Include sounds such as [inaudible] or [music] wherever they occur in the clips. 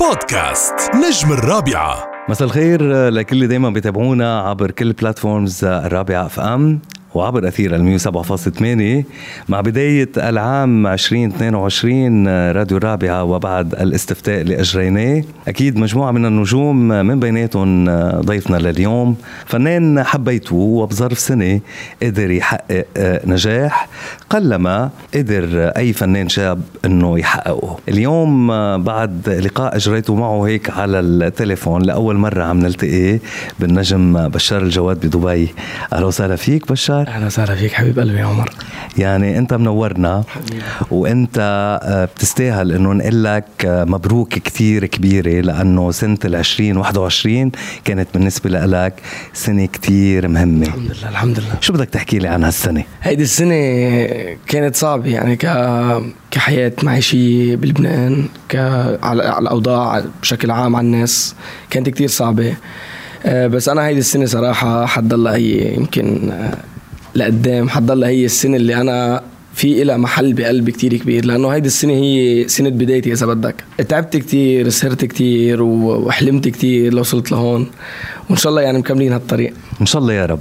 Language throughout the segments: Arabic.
بودكاست نجم الرابعة. مساء الخير لكل اللي دايما بيتابعونا عبر كل platforms الرابعة FM وعبر أثير فاصلة ثمانية مع بداية العام 2022 راديو الرابعة وبعد الاستفتاء اللي أجريناه أكيد مجموعة من النجوم من بيناتهم ضيفنا لليوم فنان حبيته وبظرف سنة قدر يحقق نجاح قلما قدر أي فنان شاب أنه يحققه. اليوم بعد لقاء أجريته معه هيك على التليفون لأول مرة عم نلتقي بالنجم بشار الجواد بدبي. أهلا وسهلا فيك بشار. أهلا وسهلا فيك حبيب قلبي يا عمر. يعني أنت منورنا. وأنت آه، بتستاهل إنه نقول لك آه، مبروك كتير كبيرة لأنه سنة ال 2021 كانت بالنسبة لك سنة كتير مهمة. الحمد لله الحمد لله. شو بدك تحكي لي عن هالسنة؟ هيدي السنة كانت صعبة يعني ك كحياة معيشية بلبنان ك على على الأوضاع بشكل عام على الناس كانت كتير صعبة. آه، بس أنا هيدي السنة صراحة حتضلها هي يمكن لقدام. حتضلها هي السنة اللي أنا في إلها محل بقلبي كتير كبير لأنه هيدي السنة هي سنة بدايتي إذا بدك. تعبت كتير سهرت كتير وحلمت كتير لو وصلت لهون. وإن شاء الله يعني مكملين هالطريق. إن شاء الله يا رب.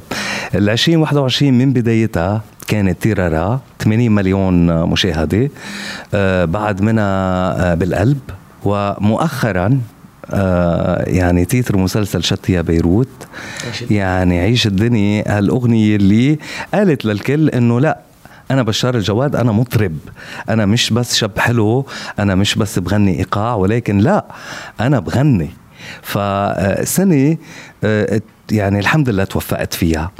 ال 2021 من بدايتها كانت تيرارا 80 مليون مشاهدة آه، بعد منها آه، بالقلب ومؤخرا آه، يعني تيتر مسلسل شتي يا بيروت. يعني عيش الدنيا. هالأغنية اللي قالت للكل إنه لا أنا بشار الجواد أنا مطرب. أنا مش بس شاب حلو أنا مش بس بغني إيقاع ولكن لا أنا بغني. فسنة آه، يعني الحمد لله توفقت فيها.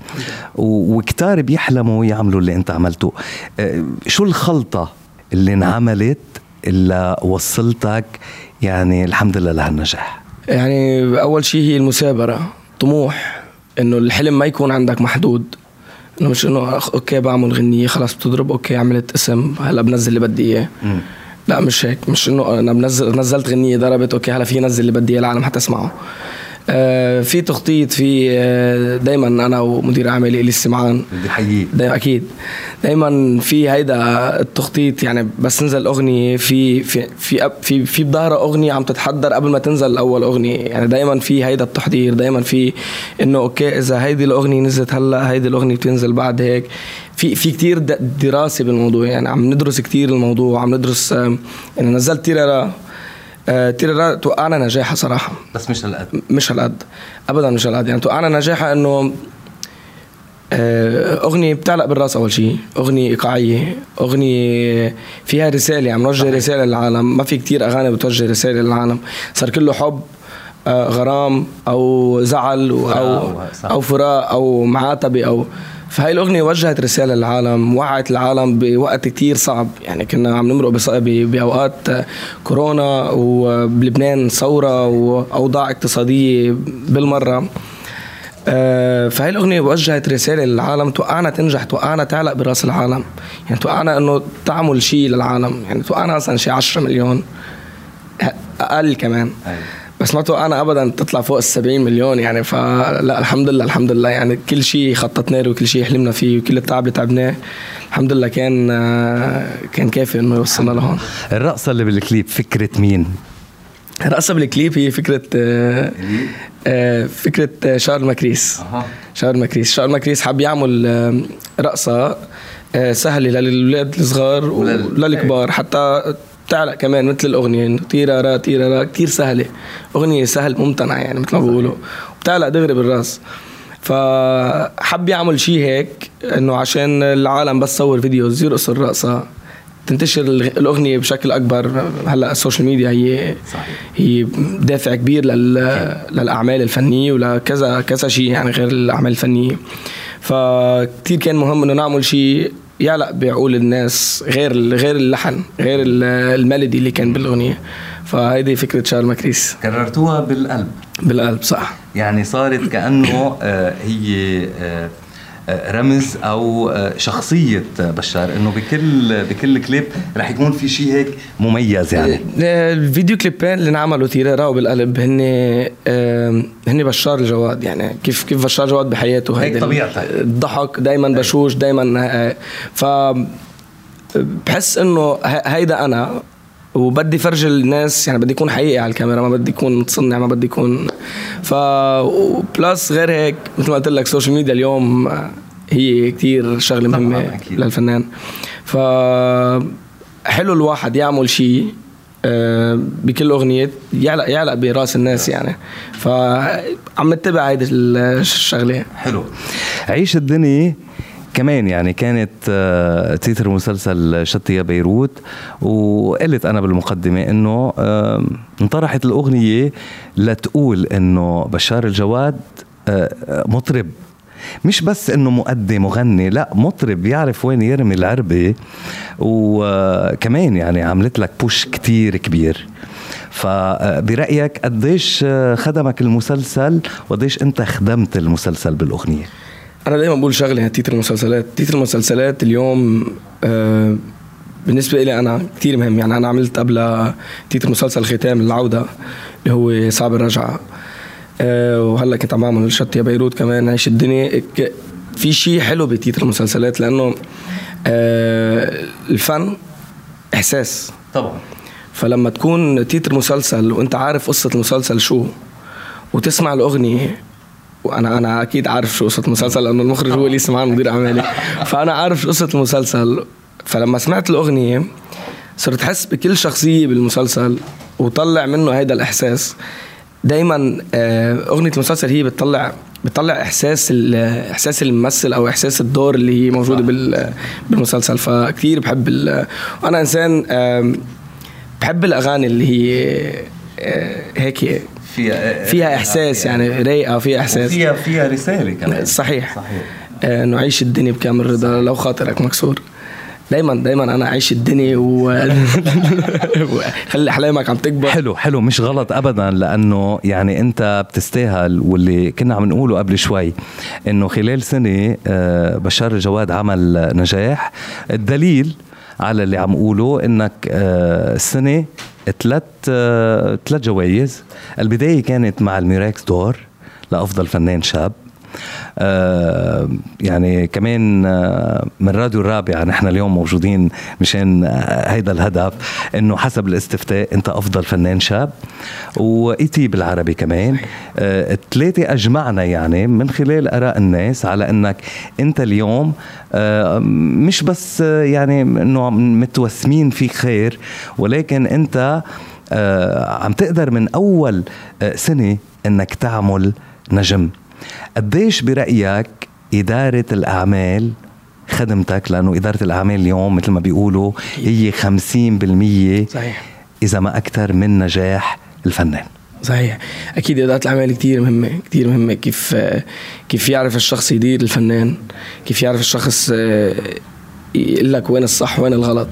وكتار بيحلموا يعملوا اللي أنت عملته. آه، شو الخلطة اللي انعملت اللي وصلتك يعني الحمد لله لهالنجاح. يعني أول شيء هي المثابرة طموح إنه الحلم ما يكون عندك محدود إنه مش إنه okay بعمل غنية خلاص بتضرب okay عملت اسم هلأ بنزل اللي بدي إياه. لا مش هيك مش إنه أنا بنزل نزلت غنية ضربت okay هلأ في نزل اللي بدي إياه العالم حتسمعه. في تخطيط في آه دائما أنا ومدير اعمالي الي السمعان دايما أكيد. دايما في هيدا التخطيط يعني بس تنزل أغنية في في في في في بظهرها أغنية عم تتحضر قبل ما تنزل أول أغنية. يعني دايما في هيدا التحضير دايما في إنه okay إذا هيدي الأغنية نزلت هلأ هيدي الأغنية بتنزل بعد هيك. في في كثير دراسة بالموضوع يعني عم ندرس كثير الموضوع عم ندرس يعني نزلت تيرارا آه، تيرارا توقعنا نجاحها صراحة. بس مش هالقد. مش هالقد. ابدا مش هالقد. يعني توقعنا نجاحها إنه آه، أغنية بتعلق بالرأس أول شيء أغنية إيقاعية أغنية فيها رسالة عم نوجه رسالة للعالم. ما في كتير أغاني بتوجه رسالة للعالم. صار كله حب آه، غرام أو زعل صح. أو فراق أو معاتبة أو فهاي الأغنية وجهت رسالة للعالم وعت العالم بوقت كتير صعب. يعني كنا عم نمرق بأوقات كورونا وبلبنان ثورة وأوضاع اقتصادية بالمرة. آه، فهي الأغنية وجهت رسالة للعالم توقعنا تنجح توقعنا تعلق براس العالم. يعني توقعنا إنه تعمل شيء للعالم. يعني توقعنا مثلا شيء 10 مليون أقل كمان. أيوة. بس ما توقعنا ابدا تطلع فوق ال 70 مليون يعني فلا الحمد لله الحمد لله. يعني كل شيء خططنا له وكل شيء حلمنا فيه وكل التعب اللي تعبناه الحمد لله كان كان كافي إنه يوصلنا لهون. الرقصة اللي بالكليب فكرة مين؟ الرقصة بالكليب هي فكرة آه، فكرة آه، شارل ماكريس. شارل ماكريس. شارل ماكريس حب يعمل آه، رقصة آه، سهلة للولاد الصغار ولل- وللكبار. حتى تعلق كمان مثل الأغنية إنه تيرارا تيرارا كتير سهلة. أغنية سهل ممتنع يعني مثل ما بيقولوا. وبتعلق دغري بالراس. فحب يعمل شيء هيك إنه عشان العالم بس صور videos يرقصوا الرقصة. تنتشر الأغنية بشكل أكبر. هلأ ال social media هي صحيح. هي دافع كبير لل... للأعمال الفنية ولكذا كذا شيء يعني غير الأعمال الفنية. فكتير كان مهم إنه نعمل شيء يعلق بعقول الناس غير غير اللحن غير ال- ال melody اللي كان بالأغنية. فهيدي فكرة شارل ماكريس. كررتوها بالكليب. بالقلب صح. يعني صارت كأنه آه، هي آه، رمز أو آه، شخصية بشار إنه بكل بكل كليب رح يكون في شيء هيك مميز يعني. الفيديو كليبين اللي انعملوا تيرارا وبالقلب هن آم، هن بشار الجواد يعني. كيف كيف بشار الجواد بحياته؟ هيك هيدي طبيعتك. الضحك دائما بشوش دائما ف بحس إنه هيدا أنا وبدي فرج الناس يعني بدي يكون حقيقي على الكاميرا ما بدي يكون متصنع ما بدي يكون. ف plus غير هيك مثل ما قلت لك ال social media اليوم هي كتير شغلة مهمة للفنان. ف حلو الواحد يعمل شيء آه، بكل أغنية يعلق يعلق برأس الناس يعني. فعم نتبع هيدي الشغلة. حلو. عيش الدنيا كمان يعني كانت آه، تيتر مسلسل شتي يا بيروت وقلت أنا بالمقدمة إنه انطرحت الأغنية لتقول إنه بشار الجواد آه، مطرب. مش بس إنه مؤدي مغني لا مطرب يعرف وين يرمي العربة. وكمان يعني عملت لك بوش كتير كبير. فبرأيك قديش خدمك المسلسل وقديش أنت خدمت المسلسل بالأغنية؟ أنا دايما بقول شغله تيتر المسلسلات. تيتر المسلسلات اليوم آه، بالنسبة لي أنا كتير مهم. يعني أنا عملت قبل تيتر مسلسل ختام العودة اللي هو صعب الرجعة. آه، وهلأ كنت عم بعمل شط يا بيروت كمان عيش الدنيا. في شيء حلو بتيتر المسلسلات لأنه آه، الفن إحساس. طبعا. فلما تكون تيتر مسلسل وأنت عارف قصة المسلسل شو وتسمع الأغنية وأنا أنا أكيد عارف شو قصة المسلسل لأنه المخرج هو اللي سمعان مدير أعمالي. فأنا عارف شو قصة المسلسل. فلما سمعت الأغنية صرت أحس بكل شخصية بالمسلسل وطلع منه هيدا الإحساس. دايما آه، أغنية المسلسل هي بتطلع بتطلع إحساس إحساس الممثل أو إحساس الدور اللي هي موجودة بالمسلسل. فكتير بحب أنا إنسان بحب الأغاني اللي هي آه، هيك فيها فيها إحساس يعني رايقة فيها إحساس. فيها فيها رسالة كمان. صحيح. صحيح. آه، إنه عيش الدنيا بكامل رضا لو خاطرك مكسور. دايما دايما أنا اعيش الدنيا و [laughs] خلي احلامك عم تكبر. حلو حلو. مش غلط ابدا لأنه يعني أنت بتستاهل واللي كنا عم نقوله قبل شوي إنه خلال سنة آه، بشار الجواد عمل نجاح. الدليل على اللي عم اقوله إنك آه، السنة ثلاث ثلاث جوائز. البداية كانت مع الموركس دور لأفضل فنان شاب. يعني كمان آه، من راديو الرابعة نحن اليوم موجودين مشان آه، هيدا الهدف إنه حسب الاستفتاء أنت أفضل فنان شاب و ET بالعربي كمان. الثلاثة أجمعنا يعني من خلال آراء الناس على إنك أنت اليوم مش بس يعني إنه متوسمين فيك خير ولكن أنت عم تقدر من أول سنة إنك تعمل نجم. قديش برأيك إدارة الأعمال خدمتك؟ لأنه إدارة الأعمال اليوم مثل ما بيقولوا هي 50% صحيح. إذا ما أكثر من نجاح الفنان. صحيح. أكيد إدارة الأعمال كثير مهمة كثير مهمة. كيف كيف يعرف الشخص يدير الفنان؟ كيف يعرف الشخص آه، يقول لك وين الصح وين الغلط.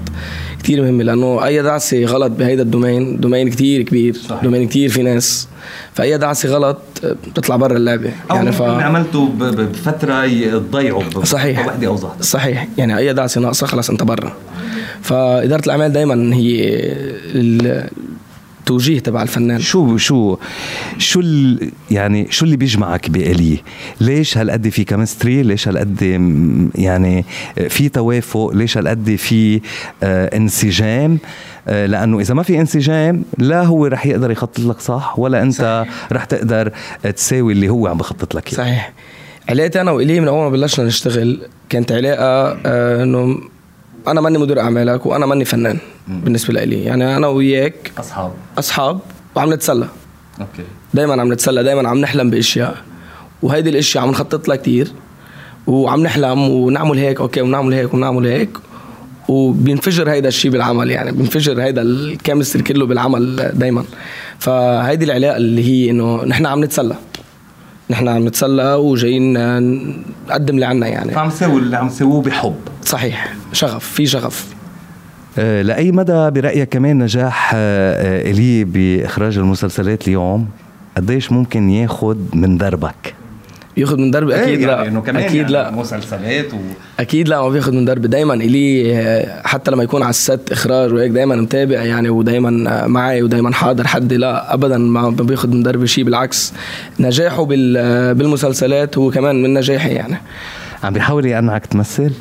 كثير مهمه لأنه أي دعسة غلط بهيدا ال domaine domaine كثير كبير صحيح. domaine كثير في ناس. فأي دعسة غلط بتطلع برا اللعبة. يعني ف عملته بفترة تضيعه صحيح. وحدة أو صحيح. يعني أي دعسة ناقصة خلص انت برا. فإدارة الأعمال دائما هي التوجيه تبع الفنان. شو شو شو يعني شو اللي بيجمعك بإلي؟ ليش هالقد في chemistry؟ ليش هالقد يعني في توافق؟ ليش هالقد في آه انسجام؟ آه لأنه إذا ما في انسجام لا هو رح يقدر يخطط لك صح ولا أنت صحيح. رح تقدر تساوي اللي هو عم بخطط لك صحيح. علاقتي أنا وإلي من أول ما بلشنا نشتغل كانت علاقة آه إنه أنا ماني مدير أعمالك وأنا ماني فنان مم. بالنسبة لي. يعني أنا وياك أصحاب. أصحاب وعم نتسلى. okay. دائما عم نتسلى دائما عم نحلم بأشياء. وهيدي الأشياء عم نخطط لها كثير وعم نحلم ونعمل هيك okay ونعمل هيك ونعمل هيك. وبينفجر هيدا الشيء بالعمل يعني. بينفجر هيدا ال chemistry كله بالعمل دائما فهيدي العلاقة اللي هي إنه نحن عم نتسلى. نحن عم نتسلى وجايين نقدم اللي عنا يعني. فعم نسوي اللي عم نسويه بحب. صحيح. شغف في شغف. أه لأي مدى برأيك كمان نجاح أه إلي بإخراج المسلسلات اليوم؟ قديش ممكن ياخد من دربك؟ بياخد من درب أكيد إيه لا. يعني كمان أكيد يعني لا. مسلسلات و... أكيد لا ما بياخد من درب. دايما الي حتى لما يكون على الست إخراج وهيك دايما متابع يعني ودايما معي ودايما حاضر حد. لا ابدا ما بياخد من درب شيء بالعكس نجاحه بالمسلسلات هو كمان من نجاحي يعني. عم بيحاول يقنعك تمثل؟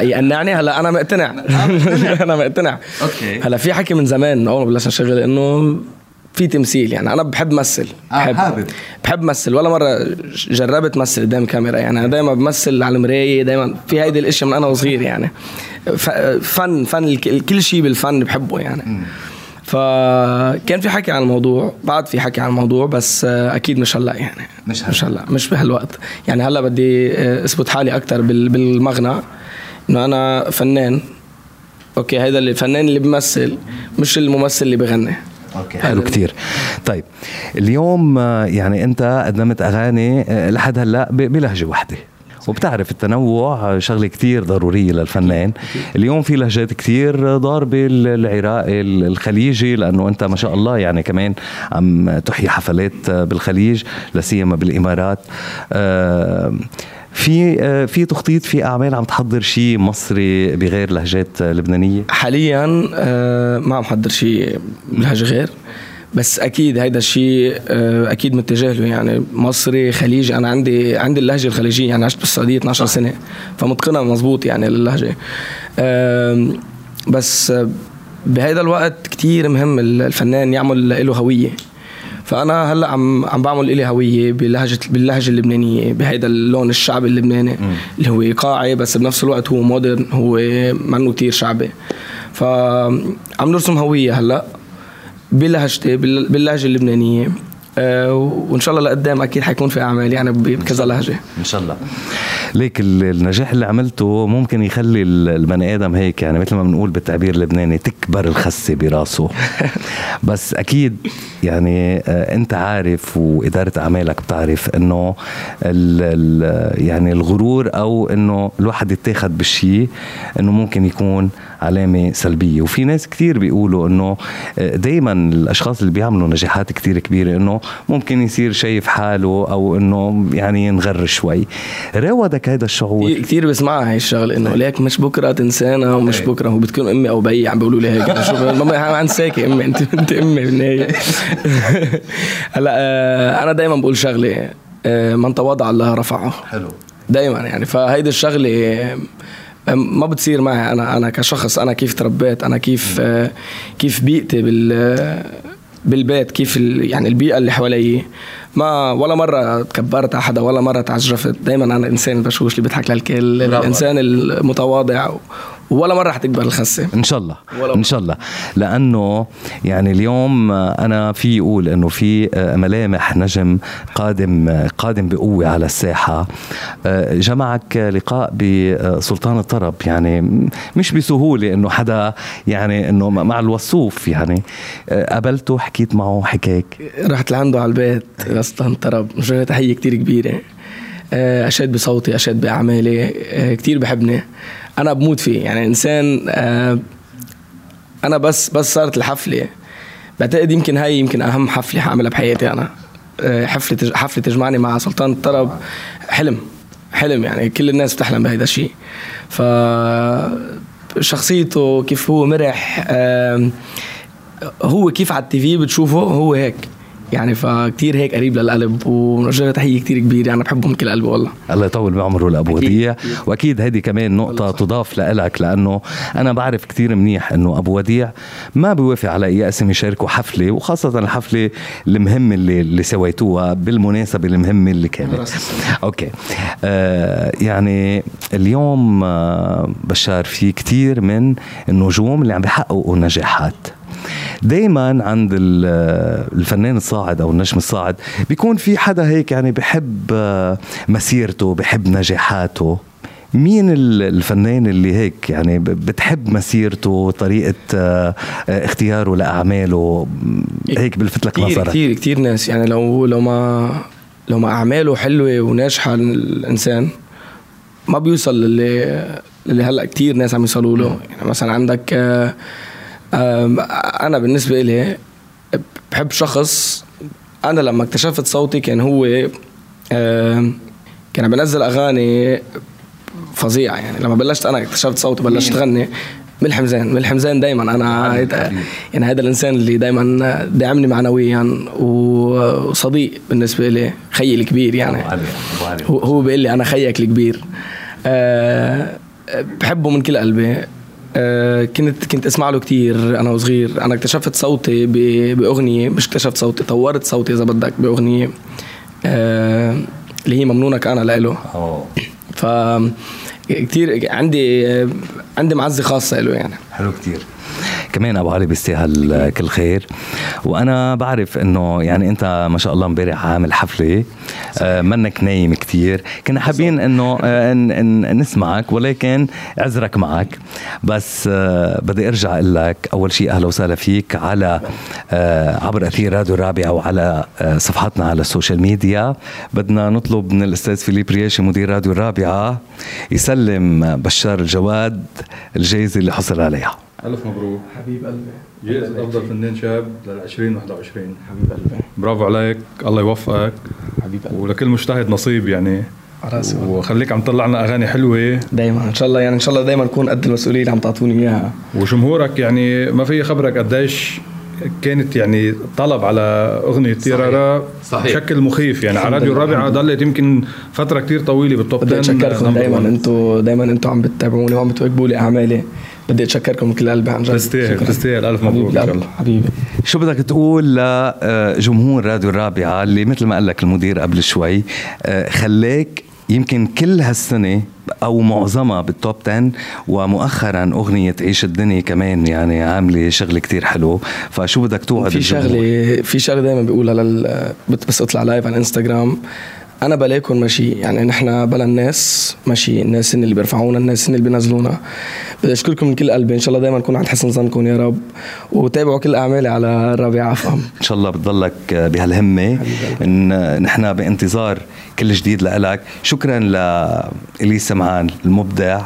يقنعني هلا أنا مقتنع. [laughs] أنا مقتنع. أوكي. هلا في حكي من زمان اول ما بلشنا نشتغل إنه في تمثيل يعني. أنا بحب مثل. آه، حابب. بحب مثل. ولا مرة جربت مثل قدام كاميرا. يعني أنا دائما بمثل على المراية دائما في هيدي الأشياء من أنا وصغير يعني. فن فن كل شيء بالفن بحبه يعني. فكان في حكي عن الموضوع بعد في حكي عن الموضوع بس آه، أكيد مش هلأ يعني. مش هلأ. مش هلأ. مش بهالوقت. يعني هلأ بدي آه، أثبت حالي أكثر بالمغنى. إنه أنا فنان. okay هذا الفنان اللي بيمثل مش الممثل اللي بغني. okay. حلو كتير. طيب اليوم آه، يعني أنت قدمت أغاني آه، لحد هلأ بلهجة واحدة وبتعرف التنوع آه، شغلة كتير ضرورية للفنان. اليوم في لهجات كتير ضاربة ال- العراقي ال- الخليجي لأنه أنت ما شاء الله يعني كمان عم تحيي حفلات بالخليج لسيما بالإمارات. آه، في آه، في تخطيط في أعمال عم تحضر شيء مصري بغير لهجات لبنانية؟ حاليا آه، ما عم حضر شيء بلهجة غير بس أكيد هيدا الشيء آه، أكيد متجه له. يعني مصري خليجي أنا عندي عندي اللهجة الخليجية يعني عشت بالسعودية 12 سنة فمتقنها مزبوط يعني للهجة. آم، بس بهيدا الوقت كتير مهم الفنان يعمل له هوية. فأنا هلأ عم عم بعمل لي هوية بلهجه باللهجة اللبنانية بهيدا اللون الشعبي اللبناني اللي هو ايقاعي بس بنفس الوقت هو مودرن هو منه كتير شعبي. فعم نرسم هوية هلأ بلهجتي بال- باللهجة اللبنانية. وإن شاء الله لقدام أكيد حيكون في اعمال يعني بكذا لهجة. إن شاء الله. ليك ال- النجاح اللي عملته ممكن يخلي ال- البني آدم هيك يعني مثل ما بنقول بالتعبير اللبناني تكبر الخسه براسه. [laughs] بس أكيد يعني آه، أنت عارف وإدارة أعمالك بتعرف إنه ال ال يعني الغرور أو إنه الواحد يتاخد بالشيء إنه ممكن يكون علامة سلبية. وفي ناس كثير بيقولوا إنه دائما الأشخاص اللي بيعملوا نجاحات كثير كبيرة إنه ممكن يصير شايف حاله أو إنه يعني ينغر شوي. راودك هذا الشعور؟ كثير بسمعها هاي الشغلة إنه ليك مش بكرة تنسانا ومش بكرة. وبتكون أمي أو بيي عم بيقولوا لي هيك. ماما انساكي أمي انت أنت أمي بالنهايه [laughs] هلا آه، أنا دائما بقول شغلة آه، من تواضع الله رفعه. حلو. دائما يعني. فهيدي الشغلة آه، ما بتصير معي. أنا أنا كشخص أنا كيف تربيت أنا كيف آه، كيف بيئتي بال بالبيت كيف ال- يعني البيئة اللي حوالي. ما ولا مرة تكبرت على حدا ولا مرة تعجرفت. دائما أنا الانسان البشوش اللي بيضحك للكل. الإنسان المتواضع ولا مرة حتكبر الخسة. إن شاء الله. ولا إن شاء الله. لأنه يعني اليوم أنا في أقول إنه في ملامح نجم قادم قادم بقوة على الساحة. جمعك لقاء بسلطان الطرب. يعني مش بسهولة إنه حدا يعني إنه مع الوصوف يعني. قابلته حكيت معه حكاك؟ رحت لعنده على البيت غسطان طرب مجرد تحية كتير كبيرة. آه، أشاد بصوتي أشاد بأعمالي. آه، كتير بحبني. أنا بموت فيه. يعني إنسان آه، أنا بس بس صارت الحفلة. بعتقد يمكن هاي يمكن أهم حفلة حأعملها بحياتي أنا. آه، حفلة حفلة تجمعني مع سلطان الطرب. حلم حلم يعني كل الناس بتحلم بهيدا الشيء ف شخصيته كيف هو مرح آم، هو كيف على التي في بتشوفه هو هيك. يعني فكتير هيك قريب للقلب ونوجه تحية كتير كبيرة أنا بحبه من كل قلبي والله. الله يطول بعمره لأبو. وديع. وأكيد هذه كمان نقطة تضاف لك لأنه أنا بعرف كتير منيح إنه أبو وديع ما بيوافق على اي اسم يشاركوا حفلة وخاصة الحفلة المهمة اللي اللي سويتوها بالمناسبة المهمة اللي كانت. أوكي. آه يعني اليوم آه بشار في كتير من النجوم اللي عم بيحققوا نجاحات. دايما عند ال- الفنان الصاعد أو النجم الصاعد بيكون في حدا هيك يعني بحب آه، مسيرته بحب نجاحاته. مين ال- الفنان اللي هيك يعني بتحب مسيرته طريقة آه، آه، اختياره لأعماله؟ هيك بلفت لك كتير نظرك. كتير كتير ناس. يعني لو لو ما لو ما أعماله حلوة وناجحة الإنسان ما بيوصل للي اللي هلأ كتير ناس عم يوصلوا له. يعني مثلا عندك آه، أنا بالنسبة لي بحب شخص أنا لما اكتشفت صوتي كان هو كان عم بنزل أغاني فظيعة يعني. لما بلشت أنا اكتشفت صوتي بلشت غني من الحمزان من الحمزان دايما. أنا يعني هذا الإنسان اللي دائما داعمني معنويا وصديق بالنسبة لي خيي الكبير يعني. هو هو بيقول لي أنا خيك الكبير. آه بحبه من كل قلبي. آه، كنت كنت أسمع له كثير أنا وصغير. أنا اكتشفت صوتي بأغنية مش اكتشفت صوتي طورت صوتي إذا بدك بأغنية آه، اللي هي ممنونك أنا لإله. ف كثير عندي عندي معزة خاصة له يعني. حلو كثير كمان أبو علي بيستاهل كل خير. وأنا بعرف إنه يعني أنت ما شاء الله امبارح عامل حفلة. آه منك نايم كثير كنا حابين إنه آه نسمعك ولكن عذرك معك. بس آه بدي أرجع أقول لك أول شيء أهلا وسهلا فيك على آه عبر أثير راديو الرابعة وعلى آه صفحاتنا على ال social media. بدنا نطلب من الأستاذ فيليب رياشي مدير راديو الرابعة يسلم بشار الجواد الجائزه اللي حصل عليها. ألف مبروك. حبيب قلبي. جائزة أفضل فنان شاب لل 2021 حبيب قلبي. برافو عليك. الله يوفقك. حبيب قلبي. ولكل مجتهد نصيب يعني. راسي وخليك عم تطلع لنا أغاني حلوة. دايما. إن شاء الله يعني إن شاء الله دايما نكون قد المسؤوليه اللي عم تعطوني إياها. وجمهورك يعني ما في خبرك قديش؟ كانت يعني طلب على أغنية تيرارا صحيح. بشكل مخيف يعني. على راديو الرابعة ضلت يمكن فترة كتير طويلة بال top 10 بدي أتشكركم دائما أنتم دائما أنتم عم بتتابعوني وعم بتواكبوا لي أعمالي. بدي أتشكركم من كل قلبي عن جد. تستاهل تستاهل. ألف مبروك إن شاء الله. حبيبي. شو بدك تقول لجمهور راديو الرابعة اللي مثل ما قال لك المدير قبل شوي آه، خلاك يمكن كل هالسنة أو معظمها بال top 10 ومؤخرا أغنية عيش الدنيا كمان يعني عاملة شغل كتير حلو فشو بدك توعد في شغله في شغلة دائما بقولها لل بس اطلع لايف على الانستغرام أنا بلاكم ماشي يعني نحن بلا الناس ماشي الناس اللي بيرفعونا الناس اللي بينزلونا. بدي أشكركم من كل قلبي إن شاء الله دائما نكون عند حسن ظنكم يا رب. وتابعوا كل أعمالي على الرابعة فهم إن شاء الله بتضلك بهالهمة. إن نحن بانتظار كل جديد لك شكرا لإلي سمعان المبدع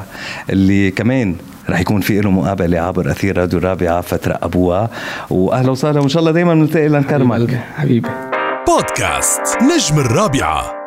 اللي كمان رح يكون في له مقابلة عبر أثير راديو الرابعة فترة أبوها. واهلا وسهلا وإن شاء الله دايما نلتقي لنكرمك. حبيبي. بودكاست نجم الرابعة.